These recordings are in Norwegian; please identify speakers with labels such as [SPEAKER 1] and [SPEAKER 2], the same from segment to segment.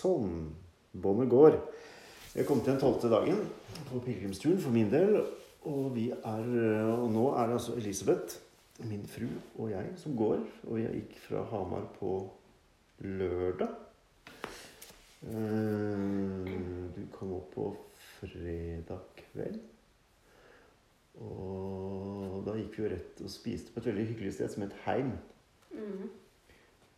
[SPEAKER 1] Sånn. Båndet går. Jeg kom til den tolvte dagen på pilegrimsturen for min del. Og, vi er, og nå er det altså Elisabeth, min fru og jeg som går. Og jeg gikk fra Hamar på lørdag. Eh, Du kom opp på fredag kveld. Og da gikk vi jo rett og spiste på et veldig hyggelig sted som het Heim.
[SPEAKER 2] Mm.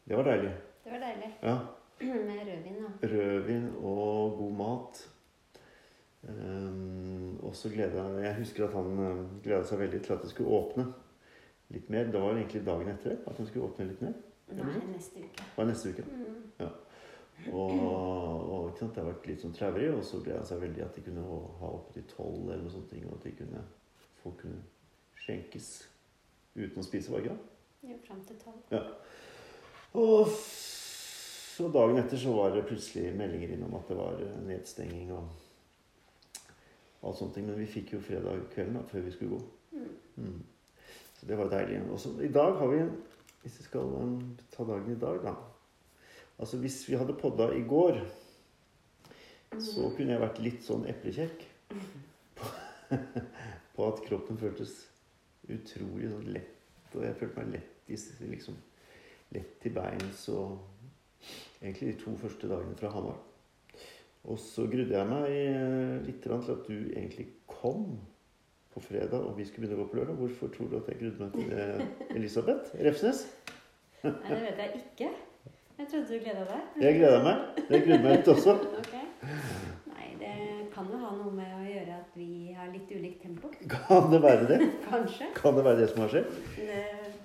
[SPEAKER 1] Det var deilig.
[SPEAKER 2] Det var deilig.
[SPEAKER 1] Ja.
[SPEAKER 2] Med rødvin, da.
[SPEAKER 1] Rødvin og god mat. Um, og så gleda jeg husker at han uh, gleda seg veldig til at det skulle åpne litt mer. Det var egentlig dagen etter at han skulle åpne litt mer.
[SPEAKER 2] Nei, neste uke.
[SPEAKER 1] Var neste uke.
[SPEAKER 2] Mm.
[SPEAKER 1] Og, og ikke sant, det har vært litt sånn traurig, og så gleda han seg veldig at de kunne ha oppe til tolv eller noe sånt, og at de kunne, folk kunne skjenkes uten å spise, var det ikke det?
[SPEAKER 2] Jo, fram til tolv.
[SPEAKER 1] Og så dagen etter så var det plutselig meldinger innom at det var eh, nedstenging og alt sånne ting. Men vi fikk jo fredag kvelden da, før vi skulle gå.
[SPEAKER 2] Mm.
[SPEAKER 1] Mm. Så det var deilig. Og så i dag har vi Hvis vi skal um, ta dagen i dag, da. Altså hvis vi hadde podda i går, så kunne jeg vært litt sånn eplekjekk. På, på at kroppen føltes utrolig sånn lett. Og jeg følte meg lett i liksom lett til beins og egentlig de to første dagene fra Hamar. Og så grudde jeg meg eh, litt til at du egentlig kom på fredag, og vi skulle begynne å gå på lørdag. Hvorfor tror du at jeg grudde meg til det, Elisabeth Refsnes?
[SPEAKER 2] Nei, det vet jeg ikke. Jeg trodde du gleda deg.
[SPEAKER 1] Jeg gleda meg. Jeg grudde meg litt også.
[SPEAKER 2] Ok. Nei, det kan jo ha noe med å gjøre at vi har litt ulikt tempo.
[SPEAKER 1] Kan det være det?
[SPEAKER 2] Kanskje.
[SPEAKER 1] Kan det være det som har skjedd?
[SPEAKER 2] Det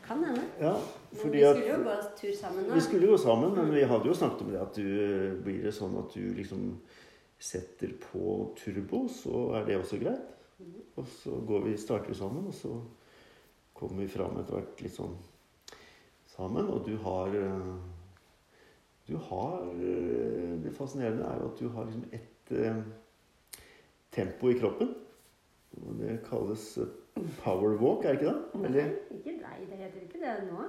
[SPEAKER 2] kan hende.
[SPEAKER 1] Ja,
[SPEAKER 2] Men vi skulle jo gå tur sammen nå.
[SPEAKER 1] Vi skulle gå sammen, men vi hadde jo snakket om det at du blir det sånn at du liksom setter på turbo, så er det også greit. Og så går vi, starter vi sammen, og så kommer vi fram etter hvert litt sånn sammen. Og du har eh, Du har eh, Det fascinerende er jo at du har liksom ett eh, tempo i kroppen. Og det kalles eh, power walk, er det ikke det?
[SPEAKER 2] Nei, ikke nei, det heter ikke det nå.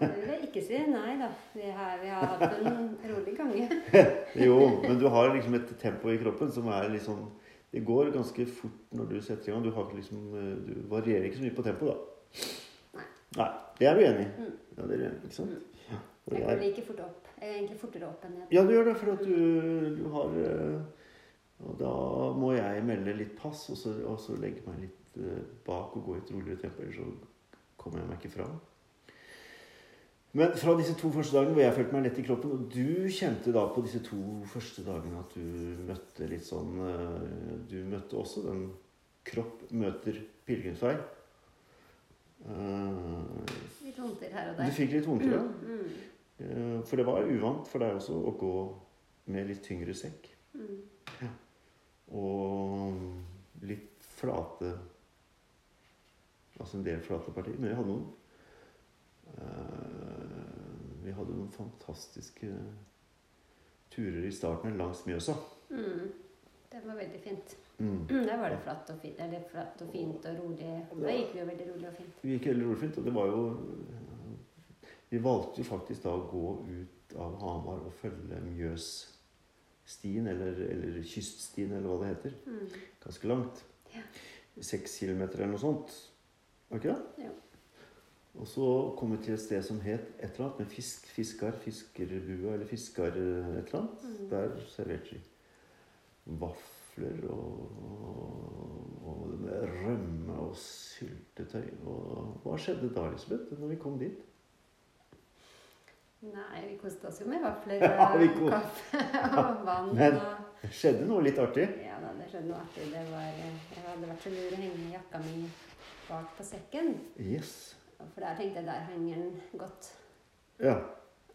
[SPEAKER 2] Det vil jeg ikke si. Nei da. Vi har, vi har hatt en rolig gange.
[SPEAKER 1] Jo, men du har liksom et tempo i kroppen som er liksom Det går ganske fort når du setter i gang. Du, liksom, du varierer ikke så mye på tempo, da.
[SPEAKER 2] Nei.
[SPEAKER 1] Nei. Det er du enig i?
[SPEAKER 2] Mm.
[SPEAKER 1] Ja, det er du enig, ikke sant? Ja,
[SPEAKER 2] Jeg
[SPEAKER 1] jeg-
[SPEAKER 2] går like fort opp. Jeg er egentlig fortere opp enn ned.
[SPEAKER 1] ja, du gjør det for at du, du har eh, Og da må jeg melde litt pass, og så, og så legge meg litt eh, bak og gå i et roligere tempo, ellers så kommer jeg meg ikke fram. Men fra disse to første dagene hvor jeg følte meg lett i kroppen, og du kjente da på disse to første dagene at du møtte litt sånn eh, Du møtte også den kropp møter pilegrimsvei. Eh,
[SPEAKER 2] Litt vondter her og der.
[SPEAKER 1] Du fikk litt vondter, ja.
[SPEAKER 2] Mm,
[SPEAKER 1] Eh, For det var uvant for deg også å gå med litt tyngre sekk.
[SPEAKER 2] mm,
[SPEAKER 1] Og litt flate Altså en del flate partier. Men jeg hadde noen Vi hadde noen fantastiske turer i starten langs Mjøsa.
[SPEAKER 2] mm. Det var veldig fint.
[SPEAKER 1] Mm.
[SPEAKER 2] Der var det flatt og fint, eller flatt og fint og rolig. Da gikk vi jo veldig rolig og fint.
[SPEAKER 1] Vi gikk veldig rolig og fint, og det var jo Vi valgte jo faktisk da å gå ut av Hamar og følge Mjøsstien, eller, eller kyststien, eller hva det heter.
[SPEAKER 2] Mm.
[SPEAKER 1] Ganske langt.
[SPEAKER 2] Ja.
[SPEAKER 1] Seks kilometer eller noe sånt. Var ikke det?
[SPEAKER 2] Ja.
[SPEAKER 1] Og så kom vi til et sted som het et eller annet med fisk, fiskar, fiskerbua eller fiskar et eller annet.
[SPEAKER 2] Mm.
[SPEAKER 1] Der serverte vi vafler og, og og rømme og syltetøy. Og hva skjedde da, Elisabeth, når vi kom dit?
[SPEAKER 2] Nei, vi koste oss jo med vafler og
[SPEAKER 1] ja,
[SPEAKER 2] kaffe og vann.
[SPEAKER 1] Men- Det skjedde noe litt artig.
[SPEAKER 2] Ja da, det skjedde noe artig. Det var, eh, jeg hadde vært så lur å henge jakka mi bak på sekken.
[SPEAKER 1] Yes.
[SPEAKER 2] For der tenkte jeg der henger den godt.
[SPEAKER 1] Ja.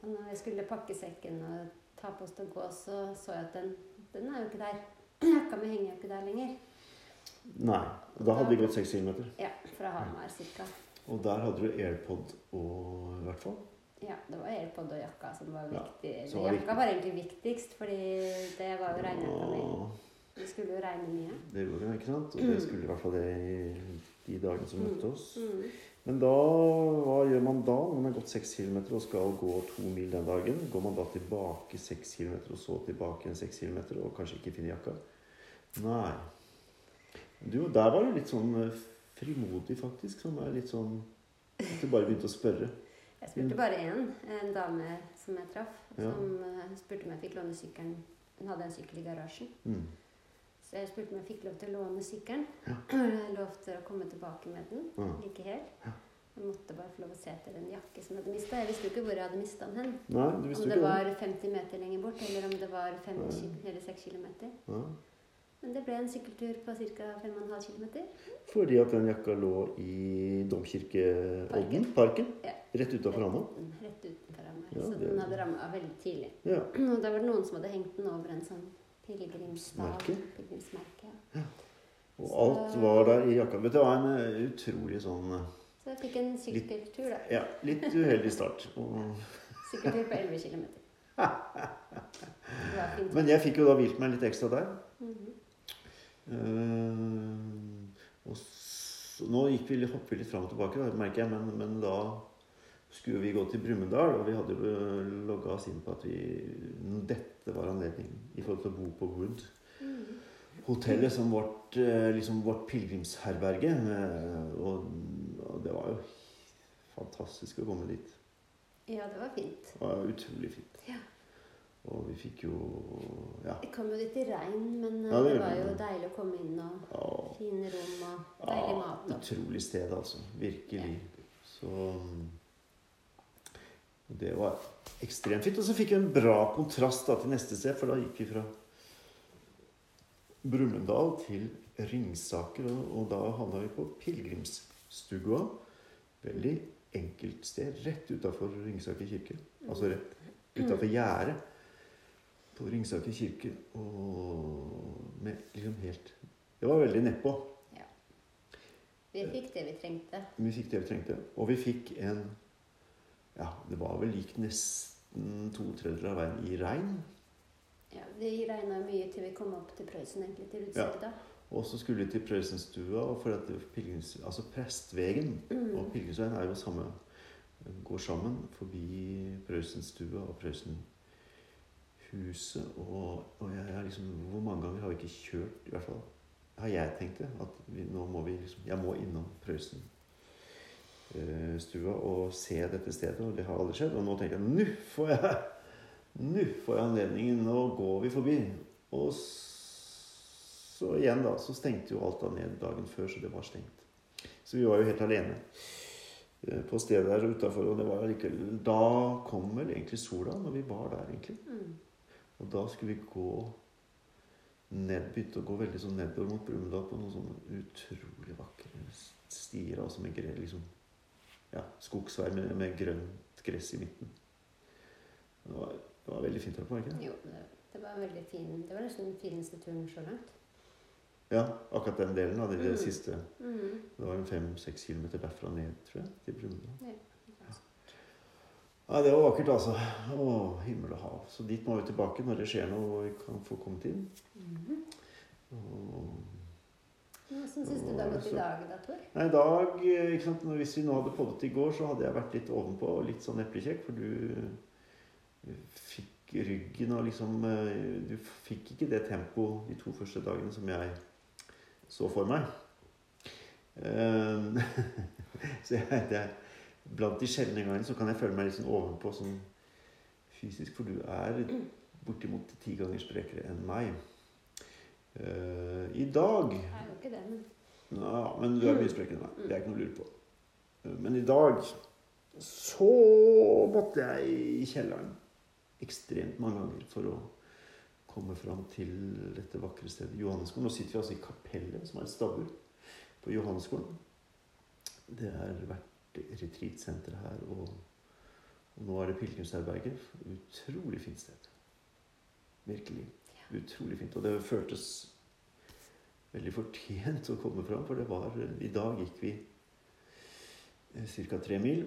[SPEAKER 2] Og når jeg skulle pakke sekken og ta på oss til å gå, så så jeg at den, den er jo ikke der. Jakka mi henger jo ikke der lenger.
[SPEAKER 1] Nei. Og da hadde vi gått 6 kilometer.
[SPEAKER 2] Ja, fra Hamar cirka.
[SPEAKER 1] Og der hadde du AirPod og i hvert fall.
[SPEAKER 2] Ja, det var AirPod og jakka som var
[SPEAKER 1] Ja,
[SPEAKER 2] viktig.
[SPEAKER 1] som var
[SPEAKER 2] jakka var egentlig viktigst, fordi det var jo regnjakka mi. Det skulle jo regne mye.
[SPEAKER 1] det gjorde det, ikke sant? Og det skulle i hvert fall det i de dagene som møtte oss.
[SPEAKER 2] Mm.
[SPEAKER 1] Men da, hva gjør man da når man har gått 6 km og skal gå to mil den dagen? Går man da tilbake 6 km og så tilbake igjen 6 km og kanskje ikke finner jakka? Nei. Du, der var du litt sånn eh, frimodig, faktisk. Som er litt sånn At du bare begynte å spørre.
[SPEAKER 2] Jeg spurte bare én, en dame som jeg traff, som ja. spurte om jeg fikk låne sykkelen. Hun hadde en sykkel i garasjen.
[SPEAKER 1] Mm.
[SPEAKER 2] Så jeg spurte om jeg fikk lov til å låne sykkelen.
[SPEAKER 1] Ja.
[SPEAKER 2] Jeg lovte å komme tilbake med den
[SPEAKER 1] Ja.
[SPEAKER 2] like hel.
[SPEAKER 1] Ja.
[SPEAKER 2] Jeg måtte bare få lov å se etter en jakke som jeg hadde mista. Jeg visste jo ikke hvor jeg hadde mista den hen.
[SPEAKER 1] Nei,
[SPEAKER 2] Om det
[SPEAKER 1] ikke
[SPEAKER 2] var 50 meter lenger bort, eller om det var 5 eller 6 kilometer.
[SPEAKER 1] Ja.
[SPEAKER 2] Men det ble en sykkeltur på ca. 5,5 km.
[SPEAKER 1] Fordi at den jakka lå i Domkirkeodden, parken.
[SPEAKER 2] Ja.
[SPEAKER 1] Rett utafor Hamar.
[SPEAKER 2] Rett utenfor Hamar.
[SPEAKER 1] Ja,
[SPEAKER 2] så
[SPEAKER 1] det-
[SPEAKER 2] den hadde ramma veldig tidlig.
[SPEAKER 1] Ja.
[SPEAKER 2] Og da var det noen som hadde hengt den over en sånn? Pilegrimsmerke. Ja.
[SPEAKER 1] Og
[SPEAKER 2] Så-
[SPEAKER 1] alt var der i jakka. Vet du, det var en eh, utrolig sånn eh,
[SPEAKER 2] Så jeg fikk en sykkeltur, da.
[SPEAKER 1] Ja, litt uheldig start. Og,
[SPEAKER 2] Sykkeltur på 11 km.
[SPEAKER 1] Men jeg fikk jo da hvilt meg litt ekstra der.
[SPEAKER 2] Mm
[SPEAKER 1] -hmm. uh, og så, nå gikk vi, hoppet vi litt fram og tilbake, da, merker jeg, men, men da skulle vi gå til Brumunddal, og vi hadde jo logga oss inn på at vi, dette var anledningen i forhold til å bo på Wood.
[SPEAKER 2] Mhm.
[SPEAKER 1] Hotellet som vårt, eh, liksom vårt pilegrimsherberge. eh, Og, og det var jo fantastisk å komme dit.
[SPEAKER 2] Ja, det var fint.
[SPEAKER 1] Det var utrolig fint.
[SPEAKER 2] Ja.
[SPEAKER 1] Og vi fikk jo Ja.
[SPEAKER 2] Jeg kom jo litt i regn, men eh,
[SPEAKER 1] Ja, det
[SPEAKER 2] det var jo deilig å komme inn og
[SPEAKER 1] ja
[SPEAKER 2] fine rom og deilig mat.
[SPEAKER 1] Ja,
[SPEAKER 2] Og.
[SPEAKER 1] utrolig sted, altså. Virkelig. Så mm, Det var ekstremt fint. Og så fikk vi en bra kontrast da, til neste sted, for da gikk vi fra Brumunddal til Ringsaker, og, og da havna vi på pilegrimsstua. Veldig enkelt sted, rett utafor Ringsaker kirke. Altså rett utafor gjerdet på Ringsaker kirke. Og med liksom helt Det var veldig nedpå.
[SPEAKER 2] Vi fikk det vi trengte.
[SPEAKER 1] Vi fikk det vi trengte. Og vi fikk en Ja, det var vel gikk nesten to tredjedeler av veien i regn.
[SPEAKER 2] Ja, Vi regna mye til vi kom opp til Prøysen, egentlig, til Utsagda.
[SPEAKER 1] Og så skulle vi til Prøysenstua, og for at pilgrims, altså Prestvegen
[SPEAKER 2] Mm.
[SPEAKER 1] og Pilgrimsveien er jo samme Går sammen forbi Prøysenstua og Prøysenhuset. Og, og jeg jeg liksom Hvor mange ganger har vi ikke kjørt, i hvert fall har jeg tenkt det, at vi, nå må vi liksom Jeg må innom Prøysenstua og se dette stedet, og det har aldri skjedd. Og nå tenker jeg nå får jeg Nå får jeg anledningen. Nå går vi forbi. Og så igjen, da, så stengte jo alt da ned dagen før, så det var stengt. Så vi var jo helt alene eh, på stedet der utafor. Og det var allikevel Da kom vel egentlig sola, når vi var der, egentlig.
[SPEAKER 2] Mm.
[SPEAKER 1] Og da skulle vi gå ned, begynte å gå veldig sånn nedover mot Brumunddal på noen sånne utrolig vakre stier. Altså med gre, liksom, ja, skogsvei med, med grønt gress i midten. Det var, det var veldig fint. her på, ikke?
[SPEAKER 2] Jo, det, det var veldig fin. Det var nesten den fineste turen så langt.
[SPEAKER 1] Ja, akkurat den delen av det, det
[SPEAKER 2] Mm.
[SPEAKER 1] siste.
[SPEAKER 2] Mm.
[SPEAKER 1] Det var en fem-seks kilometer derfra ned, tror jeg, til Brumunddal.
[SPEAKER 2] Ja.
[SPEAKER 1] Ja, det var vakkert, altså. Å, himmel og hav. Så dit må vi tilbake når det skjer noe og vi kan få kommet inn.
[SPEAKER 2] Mhm.
[SPEAKER 1] Og
[SPEAKER 2] Hvordan syns du det har gått i dag, da, Tor?
[SPEAKER 1] Nei, i dag, eh, ikke sant, Hvis vi nå hadde poddet i går, så hadde jeg vært litt ovenpå og litt sånn eplekjekk. For du eh, fikk ryggen og liksom eh, Du fikk ikke det tempoet de to første dagene som jeg så for meg. Så jeg, det, blant de sjeldne gangene så kan jeg føle meg litt sånn ovenpå sånn fysisk. For du er bortimot ti ganger sprekere enn meg. Eh, I dag
[SPEAKER 2] Jeg er jo ikke det, men
[SPEAKER 1] ja, men du er mye sprekere enn meg. Det er ikke noe å lure på. Men i dag så måtte jeg i kjelleren ekstremt mange ganger for å komme fram til dette vakre stedet, Johanneskolen. Nå sitter vi altså i kapellet, som er et stabbur på Johanneskolen. Det har vært retreatsenter her, og, og nå er det pilegrimsherberget. Utrolig fint sted. Virkelig. Utrolig fint. Og det føltes veldig fortjent å komme fram, for det var I dag gikk vi ca. tre mil.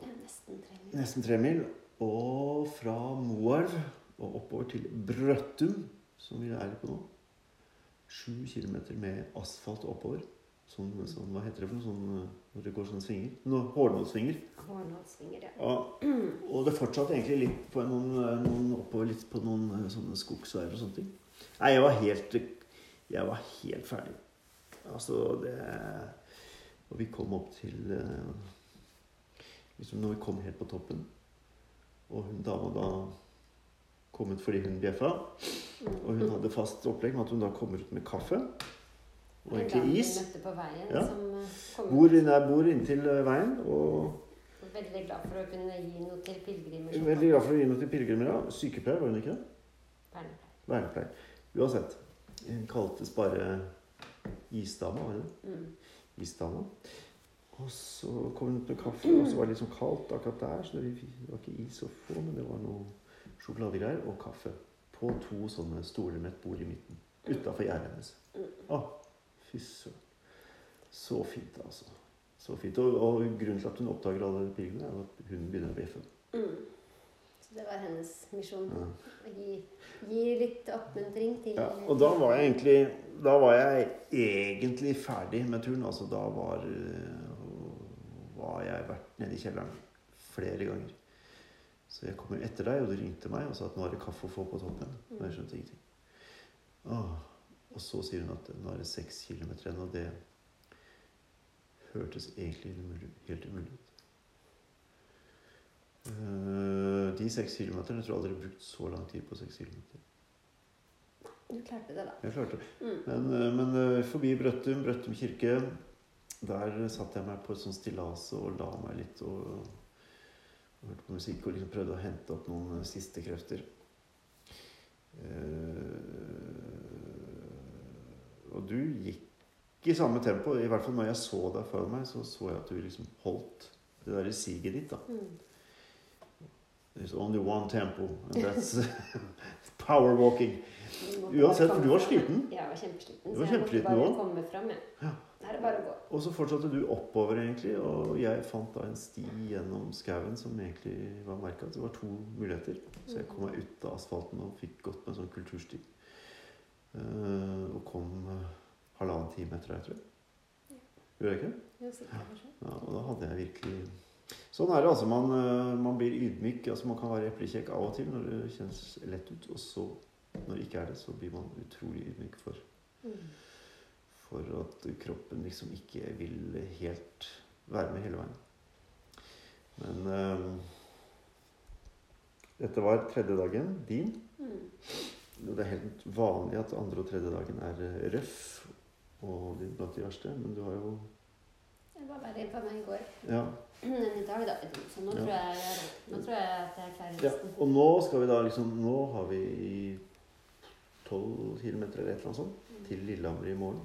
[SPEAKER 2] ja, nesten tre mil.
[SPEAKER 1] Nesten tre mil. Og fra Moelv og oppover til Brøttum, som vi er på nå. Sju kilometer med asfalt oppover. Sånn, sånn, hva heter det for noe sånn eh, når det går sånne svinger? No, Hårnålssvinger.
[SPEAKER 2] Hårnålsvinger, ja.
[SPEAKER 1] Ja. Og det fortsatte egentlig litt på noen, noen oppover litt på noen eh, sånne skogsveier og sånne ting. Nei, jeg var helt Jeg var helt ferdig. Altså, det Og vi kom opp til eh, Liksom når vi kom helt på toppen, og hun dama da kom ut fordi hun bjeffa, og hun hadde fast opplegg med at hun da kommer ut med kaffe og egentlig is.
[SPEAKER 2] veien,
[SPEAKER 1] Ja.
[SPEAKER 2] eh,
[SPEAKER 1] Bor, jeg bor inntil eh, veien og
[SPEAKER 2] Veldig glad for å kunne gi noe til pilegrimer.
[SPEAKER 1] veldig glad for å gi noe til pilegrimer. Ja. Sykepleier, var hun ikke det?
[SPEAKER 2] vernepleier.
[SPEAKER 1] Uansett. Hun kaltes bare Isdama, var det det?
[SPEAKER 2] Mm.
[SPEAKER 1] Isdama. Og så kom hun ut med kaffe, og så var det litt sånn kaldt akkurat der. Så det var ikke is å få, men det var noe sjokoladegreier og kaffe. På to sånne stoler med et bord i midten. Utafor gjerdet hennes. Å, fy søren. Så fint, altså. Så fint. Og, og grunnen til at hun oppdager alle pilene, er at hun begynner å bjeffe.
[SPEAKER 2] Mm. Så det var hennes misjon.
[SPEAKER 1] Ja.
[SPEAKER 2] Å gi, gi litt oppmuntring til
[SPEAKER 1] Ja, og da var jeg egentlig Da var jeg egentlig ferdig med turen. Altså da var øh, var jeg vært nede i kjelleren flere ganger. Så jeg kom etter deg, og du ringte meg og sa at nå er det kaffe å få på toppen. Og jeg skjønte ingenting. Åh. Og så sier hun at nå er det seks kilometer igjen, og det hørtes egentlig helt umulig ut. Eh, de seks kilometerne tror Jeg aldri har brukt så lang tid på seks kilometer.
[SPEAKER 2] Du klarte det, da.
[SPEAKER 1] Jeg klarte det.
[SPEAKER 2] Mm.
[SPEAKER 1] Men, eh, men eh, forbi Brøttum, Brøttum kirke, der satte jeg meg på et sånt stillas og la meg litt og, og hørte på musikk og liksom prøvde å hente opp noen siste krefter. Eh, og du gikk i samme tempo. I hvert fall når jeg så deg foran meg, så så jeg at du liksom holdt det derre siget ditt. da.
[SPEAKER 2] Mm.
[SPEAKER 1] There's only one tempo, and that's power walking. Uansett, for du var sliten.
[SPEAKER 2] Jeg var kjempesliten.
[SPEAKER 1] Du var
[SPEAKER 2] så jeg måtte bare komme fram, jeg.
[SPEAKER 1] Ja.
[SPEAKER 2] Her er bare å gå.
[SPEAKER 1] Og så fortsatte du oppover, egentlig, og jeg fant da en sti gjennom skauen som egentlig var merka. Det var to muligheter. Så jeg kom meg ut av asfalten og fikk gått med en sånn kultursti. Eh, og kom eh, halvannen time etter deg, tror jeg. Gjorde jeg ikke det?
[SPEAKER 2] Jo, sikkert.
[SPEAKER 1] Ja, og da hadde jeg virkelig Sånn er det, altså. Man, eh, man blir ydmyk. altså Man kan være eplekjekk av og til når det kjennes lett ut. Og så, når det ikke er det, så blir man utrolig ydmyk for
[SPEAKER 2] Mm.
[SPEAKER 1] for at kroppen liksom ikke vil helt være med hele veien. Men eh, dette var tredje dagen din.
[SPEAKER 2] Mm.
[SPEAKER 1] Det er helt vanlig at andre og tredje dagen er eh, røff og blant de verste. Men du har jo
[SPEAKER 2] Det var verre for meg i går
[SPEAKER 1] Ja.
[SPEAKER 2] enn i dag, da. Så nå,
[SPEAKER 1] Ja.
[SPEAKER 2] tror jeg, jeg- nå tror jeg at jeg klarer
[SPEAKER 1] ja.
[SPEAKER 2] resten.
[SPEAKER 1] Og nå skal vi da liksom Nå har vi 12 km eller et eller annet sånt til Lillehammer i morgen.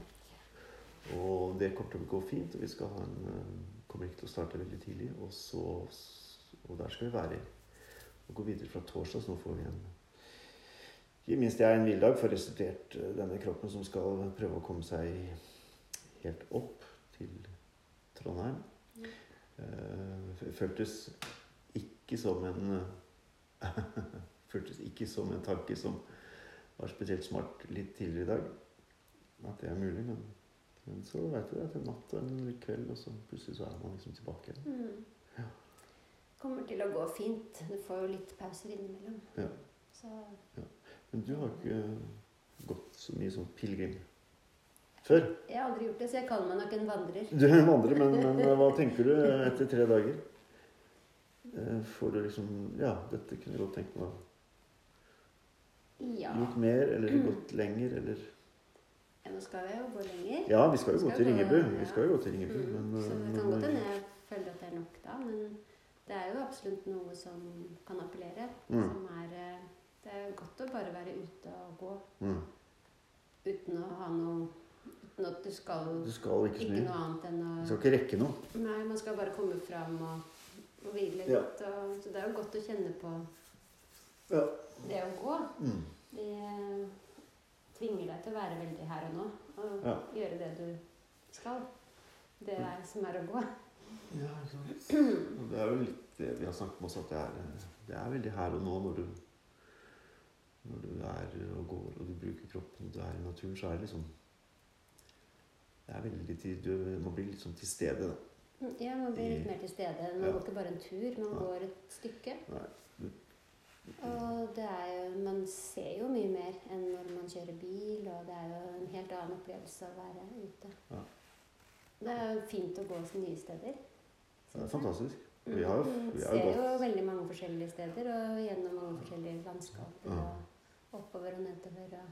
[SPEAKER 1] Og det kommer til å gå fint. og Vi skal ha en, eh, kommer ikke til å starte veldig tidlig. Og, så, og der skal vi være og gå videre fra torsdag. Så nå får vi en Ikke minst jeg en hviledag for restituert eh, denne kroppen som skal prøve å komme seg helt opp til Trondheim. Uh, føltes ikke som en Føltes ikke som en tanke som var spesielt smart litt tidligere i dag. At det er mulig, men, men så veit du det. Til natt og en kveld, og så plutselig så er man liksom tilbake igjen.
[SPEAKER 2] Mm.
[SPEAKER 1] Ja.
[SPEAKER 2] Kommer til å gå fint. Du får jo litt pauser innimellom.
[SPEAKER 1] Ja.
[SPEAKER 2] Så
[SPEAKER 1] Men du har ikke gått så mye som pilegrim før.
[SPEAKER 2] jeg har aldri gjort det, så jeg kaller meg nok en vandrer.
[SPEAKER 1] Du er en vandrer, men, men hva tenker du etter tre dager? Eh, Får du liksom Ja, dette kunne jeg godt tenkt meg
[SPEAKER 2] Ja.
[SPEAKER 1] gjort mer, eller gått lenger, eller
[SPEAKER 2] ja. Nå skal vi jo gå lenger.
[SPEAKER 1] Ja, vi skal jo
[SPEAKER 2] Vi
[SPEAKER 1] gå til Ringebu.
[SPEAKER 2] ja.
[SPEAKER 1] Vi skal jo gå til Ringebu,
[SPEAKER 2] Mm.
[SPEAKER 1] men
[SPEAKER 2] så det
[SPEAKER 1] eh,
[SPEAKER 2] kan
[SPEAKER 1] men-
[SPEAKER 2] godt hende jeg føler at det er nok da, men det er jo absolutt noe som kan appellere.
[SPEAKER 1] Mm.
[SPEAKER 2] Som er eh, Det er godt å bare være ute og gå
[SPEAKER 1] Mm.
[SPEAKER 2] uten å ha noe Uten at du skal
[SPEAKER 1] Du skal ikke
[SPEAKER 2] ikke noe annet enn å
[SPEAKER 1] Du skal ikke rekke noe.
[SPEAKER 2] Nei, man skal bare komme fram og, og hvile litt.
[SPEAKER 1] Ja.
[SPEAKER 2] Og, så det er jo godt å kjenne på
[SPEAKER 1] Ja.
[SPEAKER 2] det å gå.
[SPEAKER 1] Mm.
[SPEAKER 2] Det tvinger deg til å være veldig her og nå og
[SPEAKER 1] Ja.
[SPEAKER 2] gjøre det du skal. Det er, som er å gå.
[SPEAKER 1] Ja, ikke sant. Det er jo litt det vi har snakket om også, at det er, det er veldig her og nå når du når du er og går og du bruker kroppen og du er i naturen, så er det liksom Det er veldig til, Du må bli litt sånn til stede. da.
[SPEAKER 2] Mm, Ja, man blir litt mer til stede. Man
[SPEAKER 1] Ja.
[SPEAKER 2] går ikke bare en tur, man
[SPEAKER 1] Nei.
[SPEAKER 2] går et stykke.
[SPEAKER 1] Nei.
[SPEAKER 2] Og det er jo, man ser jo mye mer enn når man kjører bil, og det er jo en helt annen opplevelse å være ute.
[SPEAKER 1] Ja.
[SPEAKER 2] Det er jo fint å gå nye steder.
[SPEAKER 1] Det er fantastisk. Vi har jo-
[SPEAKER 2] Mm,
[SPEAKER 1] vi har jo
[SPEAKER 2] ser jo veldig mange forskjellige steder, og gjennom mange forskjellige landskaper.
[SPEAKER 1] Ja.
[SPEAKER 2] Oppover og nedover.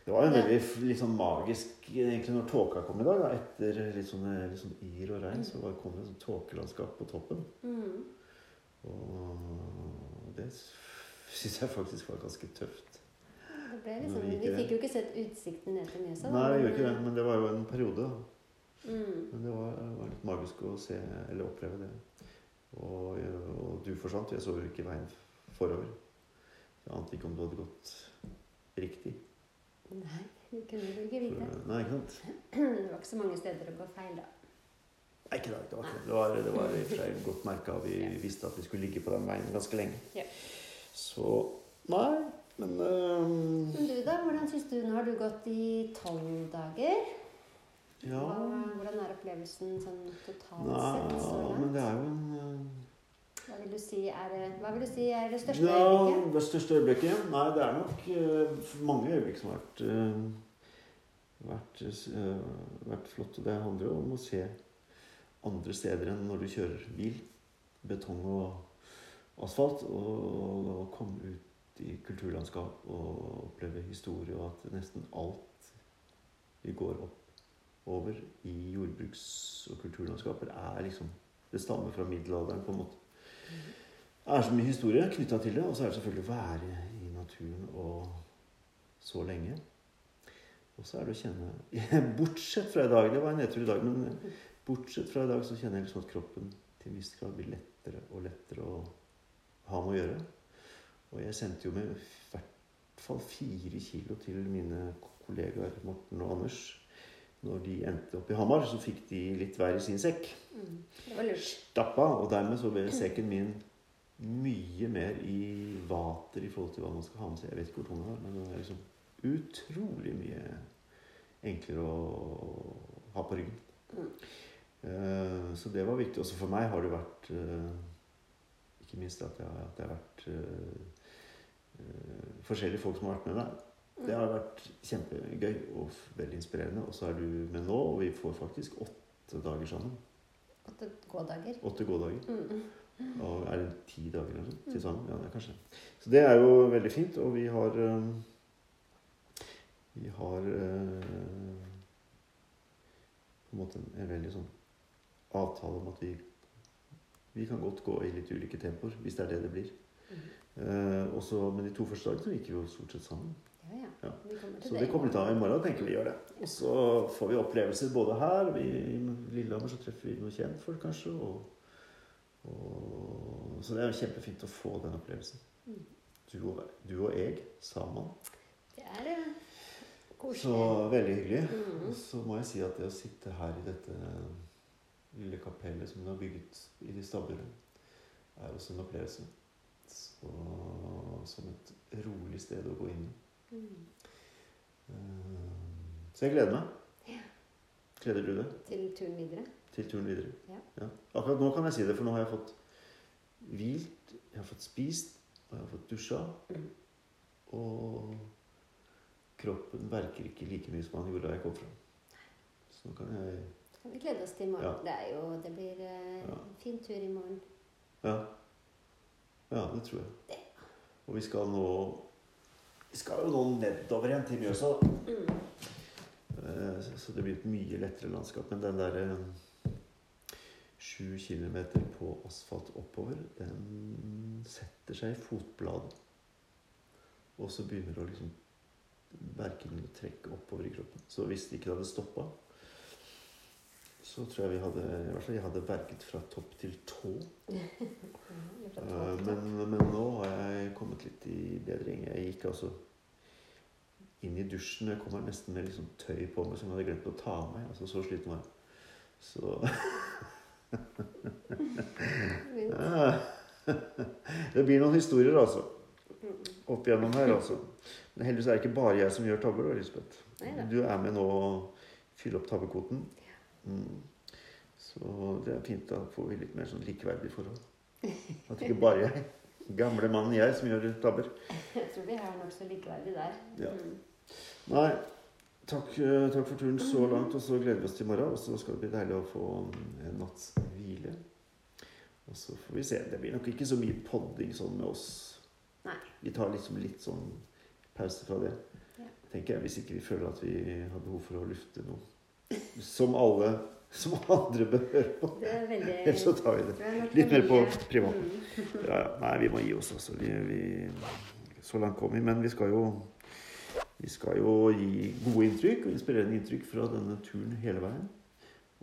[SPEAKER 2] Og
[SPEAKER 1] Det var jo veldig sånn magisk egentlig når tåka kom i dag. Da. Etter litt sånn, litt sånn yr og regn, så kom det et sånt tåkelandskap på toppen.
[SPEAKER 2] mm.
[SPEAKER 1] Og det syns jeg faktisk var ganske tøft.
[SPEAKER 2] Det ble liksom,
[SPEAKER 1] vi
[SPEAKER 2] vi fikk jo ikke sett utsikten ned til Mjøsa.
[SPEAKER 1] Nei, vi gjorde ikke det, men det var jo en periode.
[SPEAKER 2] Mm.
[SPEAKER 1] Men det var, var litt magisk å se, eller oppleve det. Og, og du forsvant. Jeg så jo ikke veien forover. Jeg ante ikke om du hadde gått riktig.
[SPEAKER 2] Nei, det kunne du ikke vite.
[SPEAKER 1] For, nei, ikke sant?
[SPEAKER 2] Det var ikke så mange steder å gå feil, da.
[SPEAKER 1] Nei, ikke det. Det var, ikke det. var, det var i og for seg godt merka. Vi
[SPEAKER 2] Ja.
[SPEAKER 1] visste at vi skulle ligge på den veien ganske lenge.
[SPEAKER 2] Ja.
[SPEAKER 1] Så Nei, men
[SPEAKER 2] Men du, da? Hvordan syns du Nå har du gått i tolv dager.
[SPEAKER 1] Ja.
[SPEAKER 2] Hva, hvordan er opplevelsen sånn totalt sett? Så
[SPEAKER 1] men det er jo en øh,
[SPEAKER 2] Hva vil du si er det, vil du si er det største
[SPEAKER 1] Ja,
[SPEAKER 2] øyeblikket?
[SPEAKER 1] det største øyeblikket? Nei, det er nok uh, mange øyeblikk som har vært, uh, vært, uh, vært flott. Og det handler jo om å se andre steder enn når du kjører bil. Betong og asfalt. Og, og komme ut i kulturlandskap og oppleve historie, og at nesten alt vi går opp over i jordbruks- og kulturlandskaper, er liksom Det stammer fra middelalderen, på en måte. Det er så mye historie knytta til det, og så er det selvfølgelig å være i naturen og så lenge. Og så er det å kjenne Bortsett fra i dag, det var en nedtur i dag, men bortsett fra i dag så kjenner jeg liksom at kroppen til en viss grad blir lettere og lettere å ha med å gjøre. Og jeg sendte jo med i hvert fall fire kilo til mine kollegaer Morten og Anders. Når de endte opp i Hamar, så fikk de litt hver i sin sekk.
[SPEAKER 2] Mm. Det var lurt.
[SPEAKER 1] Stappa, og dermed så ble sekken min mye mer i vater i forhold til hva man skal ha med seg. Jeg vet ikke hvor tung den er, men den er liksom utrolig mye enklere å ha på ryggen.
[SPEAKER 2] Mm.
[SPEAKER 1] Eh, Så det var viktig. Også for meg har det vært eh, Ikke minst at, det har vært eh, forskjellige folk som har vært med meg. Det har vært kjempegøy og veldig inspirerende. Og så er du med nå, og vi får faktisk åtte dager sammen.
[SPEAKER 2] Åtte gådager.
[SPEAKER 1] Åtte gådager.
[SPEAKER 2] Mm.
[SPEAKER 1] Og er det ti dager eller noe til sammen? Ja, det er kanskje. Så det er jo veldig fint, og vi har eh, Vi har eh, på en måte en, en veldig sånn avtale om at vi vi kan godt gå i litt ulike tempoer, hvis det er det det blir.
[SPEAKER 2] Mm.
[SPEAKER 1] Eh, også, men de to første dagene gikk vi jo stort sett sammen.
[SPEAKER 2] Ja, ja. Kommer til
[SPEAKER 1] Så
[SPEAKER 2] det.
[SPEAKER 1] det kommer litt av i morgen, tenker vi gjør det. Og så får vi opplevelser både her vi, I Lillehammer så treffer vi noen kjentfolk, kanskje. Og, og, så det er jo kjempefint å få den opplevelsen.
[SPEAKER 2] Mm.
[SPEAKER 1] Du og, du og jeg sammen.
[SPEAKER 2] Det er eh,
[SPEAKER 1] Så veldig hyggelig.
[SPEAKER 2] Mm.
[SPEAKER 1] Så må jeg si at det å sitte her i dette lille kapellet som du har bygget i de stabburet, er også en opplevelse. Så, som et rolig sted å gå inn i.
[SPEAKER 2] Mm.
[SPEAKER 1] Eh, Så jeg gleder meg. Gleder du deg
[SPEAKER 2] Til turen videre.
[SPEAKER 1] til turen videre?
[SPEAKER 2] Ja.
[SPEAKER 1] Akkurat nå kan jeg si det, for nå har jeg fått hvilt, jeg har fått spist, og jeg har fått dusja.
[SPEAKER 2] Mm.
[SPEAKER 1] Og kroppen verker ikke like mye som han gjorde da jeg kom fram. Så nå kan jeg
[SPEAKER 2] kan vi glede oss til i morgen.
[SPEAKER 1] Ja.
[SPEAKER 2] Det, jo, det blir en
[SPEAKER 1] Ja.
[SPEAKER 2] en fin tur i morgen.
[SPEAKER 1] Ja. Ja, det tror jeg. Og vi skal nå Vi skal jo nå nedover igjen til Mjøsa.
[SPEAKER 2] Mm.
[SPEAKER 1] Eh, så- det blir et mye lettere landskap. Men den der eh, sju kilometer på asfalt oppover, den setter seg i fotbladet. Og så begynner det å liksom verken trekke oppover i kroppen. Så hvis det ikke hadde stoppa, så tror jeg vi hadde I hvert fall jeg hadde verket fra topp til tå.
[SPEAKER 2] Ja,
[SPEAKER 1] Eh, Men, men nå har jeg kommet litt i bedring. Jeg gikk altså inn i dusjen. Jeg kommer nesten med liksom tøy på meg som jeg hadde glemt å ta av meg. Altså, så sliten var jeg. Så ja. Det blir noen historier, altså. Opp igjennom her, altså. Men heldigvis er det ikke bare jeg som gjør tabber, da, Lisbeth. Du er med nå fylle opp tabbekvoten. Mm. Så det er fint. Da får vi litt mer sånn likeverdige forhold. At ikke bare jeg, gamle mannen jeg, som gjør tabber.
[SPEAKER 2] Jeg tror vi er nokså likeverdige der.
[SPEAKER 1] Ja.
[SPEAKER 2] Mm.
[SPEAKER 1] Nei, takk, eh, takk for turen så langt, og så gleder vi oss til i morgen. Og så skal det bli deilig å få en natts hvile. Og så får vi se. Det blir nok ikke så mye podding sånn med oss.
[SPEAKER 2] Nei.
[SPEAKER 1] Vi tar liksom litt sånn pause fra det.
[SPEAKER 2] Ja.
[SPEAKER 1] Tenker jeg, Hvis ikke vi føler at vi har behov for å lufte noe. Som alle som andre bør høre på.
[SPEAKER 2] Er veldig
[SPEAKER 1] Ellers så tar vi det. Litt mer på privat.
[SPEAKER 2] Mm.
[SPEAKER 1] Ja, ja. Nei, vi må gi oss også. Vi, vi, så langt kom vi. Men vi skal jo vi skal jo gi gode inntrykk og inspirerende inntrykk fra denne turen hele veien.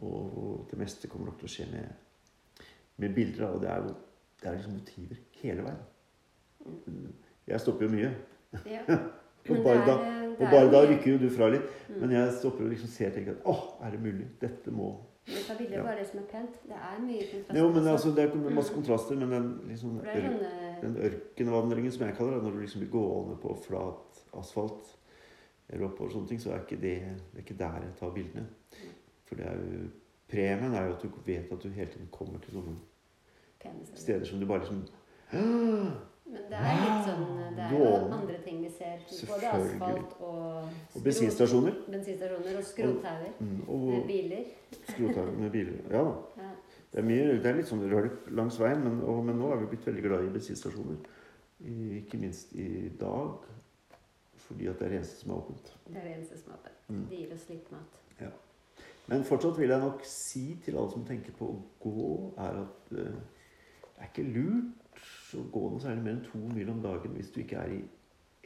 [SPEAKER 1] Og det meste kommer nok til å skje med, med bilder. Og det er det er liksom motiver hele veien. Jeg stopper jo mye.
[SPEAKER 2] Ja. Men det er- det
[SPEAKER 1] og bare da rykker jo du fra litt.
[SPEAKER 2] Mm.
[SPEAKER 1] Men jeg stopper og liksom ser og tenker at åh, er det mulig? Dette må
[SPEAKER 2] Vi tar bilder
[SPEAKER 1] Ja.
[SPEAKER 2] bare det som er pent. Det er mye kontraster.
[SPEAKER 1] Jo, men altså, det er masse kontraster, men den liksom
[SPEAKER 2] sånne
[SPEAKER 1] Den ørkenvandringen som jeg kaller det, når du liksom blir gående på flat asfalt eller oppover sånne ting, så er ikke det, det er ikke der jeg tar bildene. For det er jo Premien er jo at du vet at du hele tiden kommer til noen
[SPEAKER 2] steder
[SPEAKER 1] som du bare liksom
[SPEAKER 2] Men det er litt sånn Det er jo andre ting vi ser. Både asfalt og
[SPEAKER 1] Og bensinstasjoner.
[SPEAKER 2] bensinstasjoner og skrothauger
[SPEAKER 1] Mm,
[SPEAKER 2] med biler.
[SPEAKER 1] skrothauger med biler. Ja da.
[SPEAKER 2] Ja.
[SPEAKER 1] Det er, mye, det er litt sånn rølp langs veien, men, og, men nå er vi blitt veldig glad i bensinstasjoner. Ikke minst i dag, fordi at det er det eneste som er åpent.
[SPEAKER 2] Det er det eneste som er åpent.
[SPEAKER 1] Mm.
[SPEAKER 2] De gir oss litt mat.
[SPEAKER 1] Men fortsatt vil jeg nok si til alle som tenker på å gå, er at eh, det er ikke lurt å gå noe særlig mer enn to mil om dagen hvis du ikke er i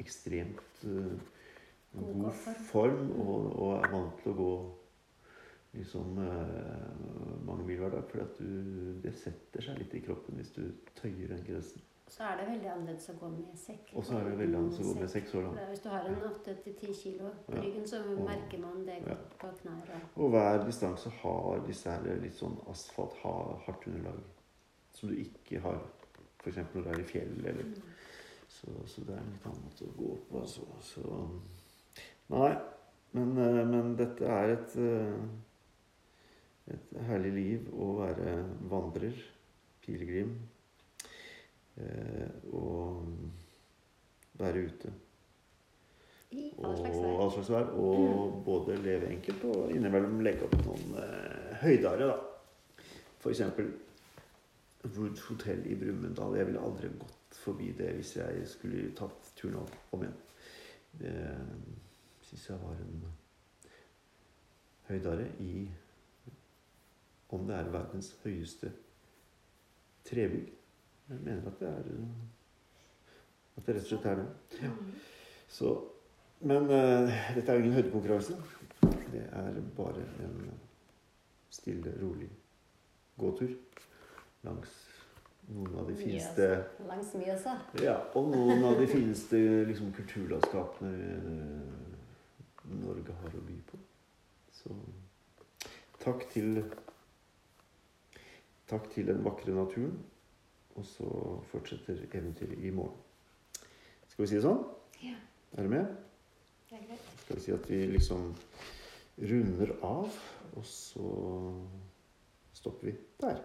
[SPEAKER 1] ekstremt uh,
[SPEAKER 2] God form.
[SPEAKER 1] og, og er vant til å gå liksom uh, mange mil hver dag. For det setter seg litt i kroppen hvis du tøyer den grensen.
[SPEAKER 2] Så er det veldig annerledes å gå med sekk.
[SPEAKER 1] Og så er det veldig annerledes å gå med sekk så langt.
[SPEAKER 2] Hvis du har en 8-10 kilo på ryggen, så merker man det
[SPEAKER 1] ja.
[SPEAKER 2] på knær. Og,
[SPEAKER 1] Og hver distanse har disse her litt sånn asfalt, hardt underlag. Som du ikke har f.eks. når det er i fjell. Eller,
[SPEAKER 2] Mm.
[SPEAKER 1] så, så det er en litt annen måte å gå på. Altså. Så, nei, men, eh, men dette er et, eh, et herlig liv å være vandrer, pilegrim, eh, og være ute.
[SPEAKER 2] I all slags vær.
[SPEAKER 1] Og, slags vær. Og både leve enkelt og innimellom legge opp noen eh, høydare, da. For eksempel Wood Hotel i Brumunddal. Jeg ville aldri gått forbi det hvis jeg skulle tatt turen om, om igjen. Det syns jeg var en høydare i Om det er verdens høyeste trebygg. Jeg mener at det er At det rett og slett er det.
[SPEAKER 2] Ja.
[SPEAKER 1] Så, men uh, dette er jo ingen høydekonkurranse. Det er bare en stille, rolig gåtur langs noen av de fineste
[SPEAKER 2] Mjøsa. Langs Mjøsa.
[SPEAKER 1] Ja, og noen av de fineste liksom, kulturlandskapene eh, Norge har å by på. Så takk til Takk til den vakre naturen. Og så fortsetter eventyret i morgen. Skal vi si det sånn?
[SPEAKER 2] Ja.
[SPEAKER 1] Er du med?
[SPEAKER 2] Det er greit.
[SPEAKER 1] Skal vi si at vi liksom runder av, og så stopper vi der.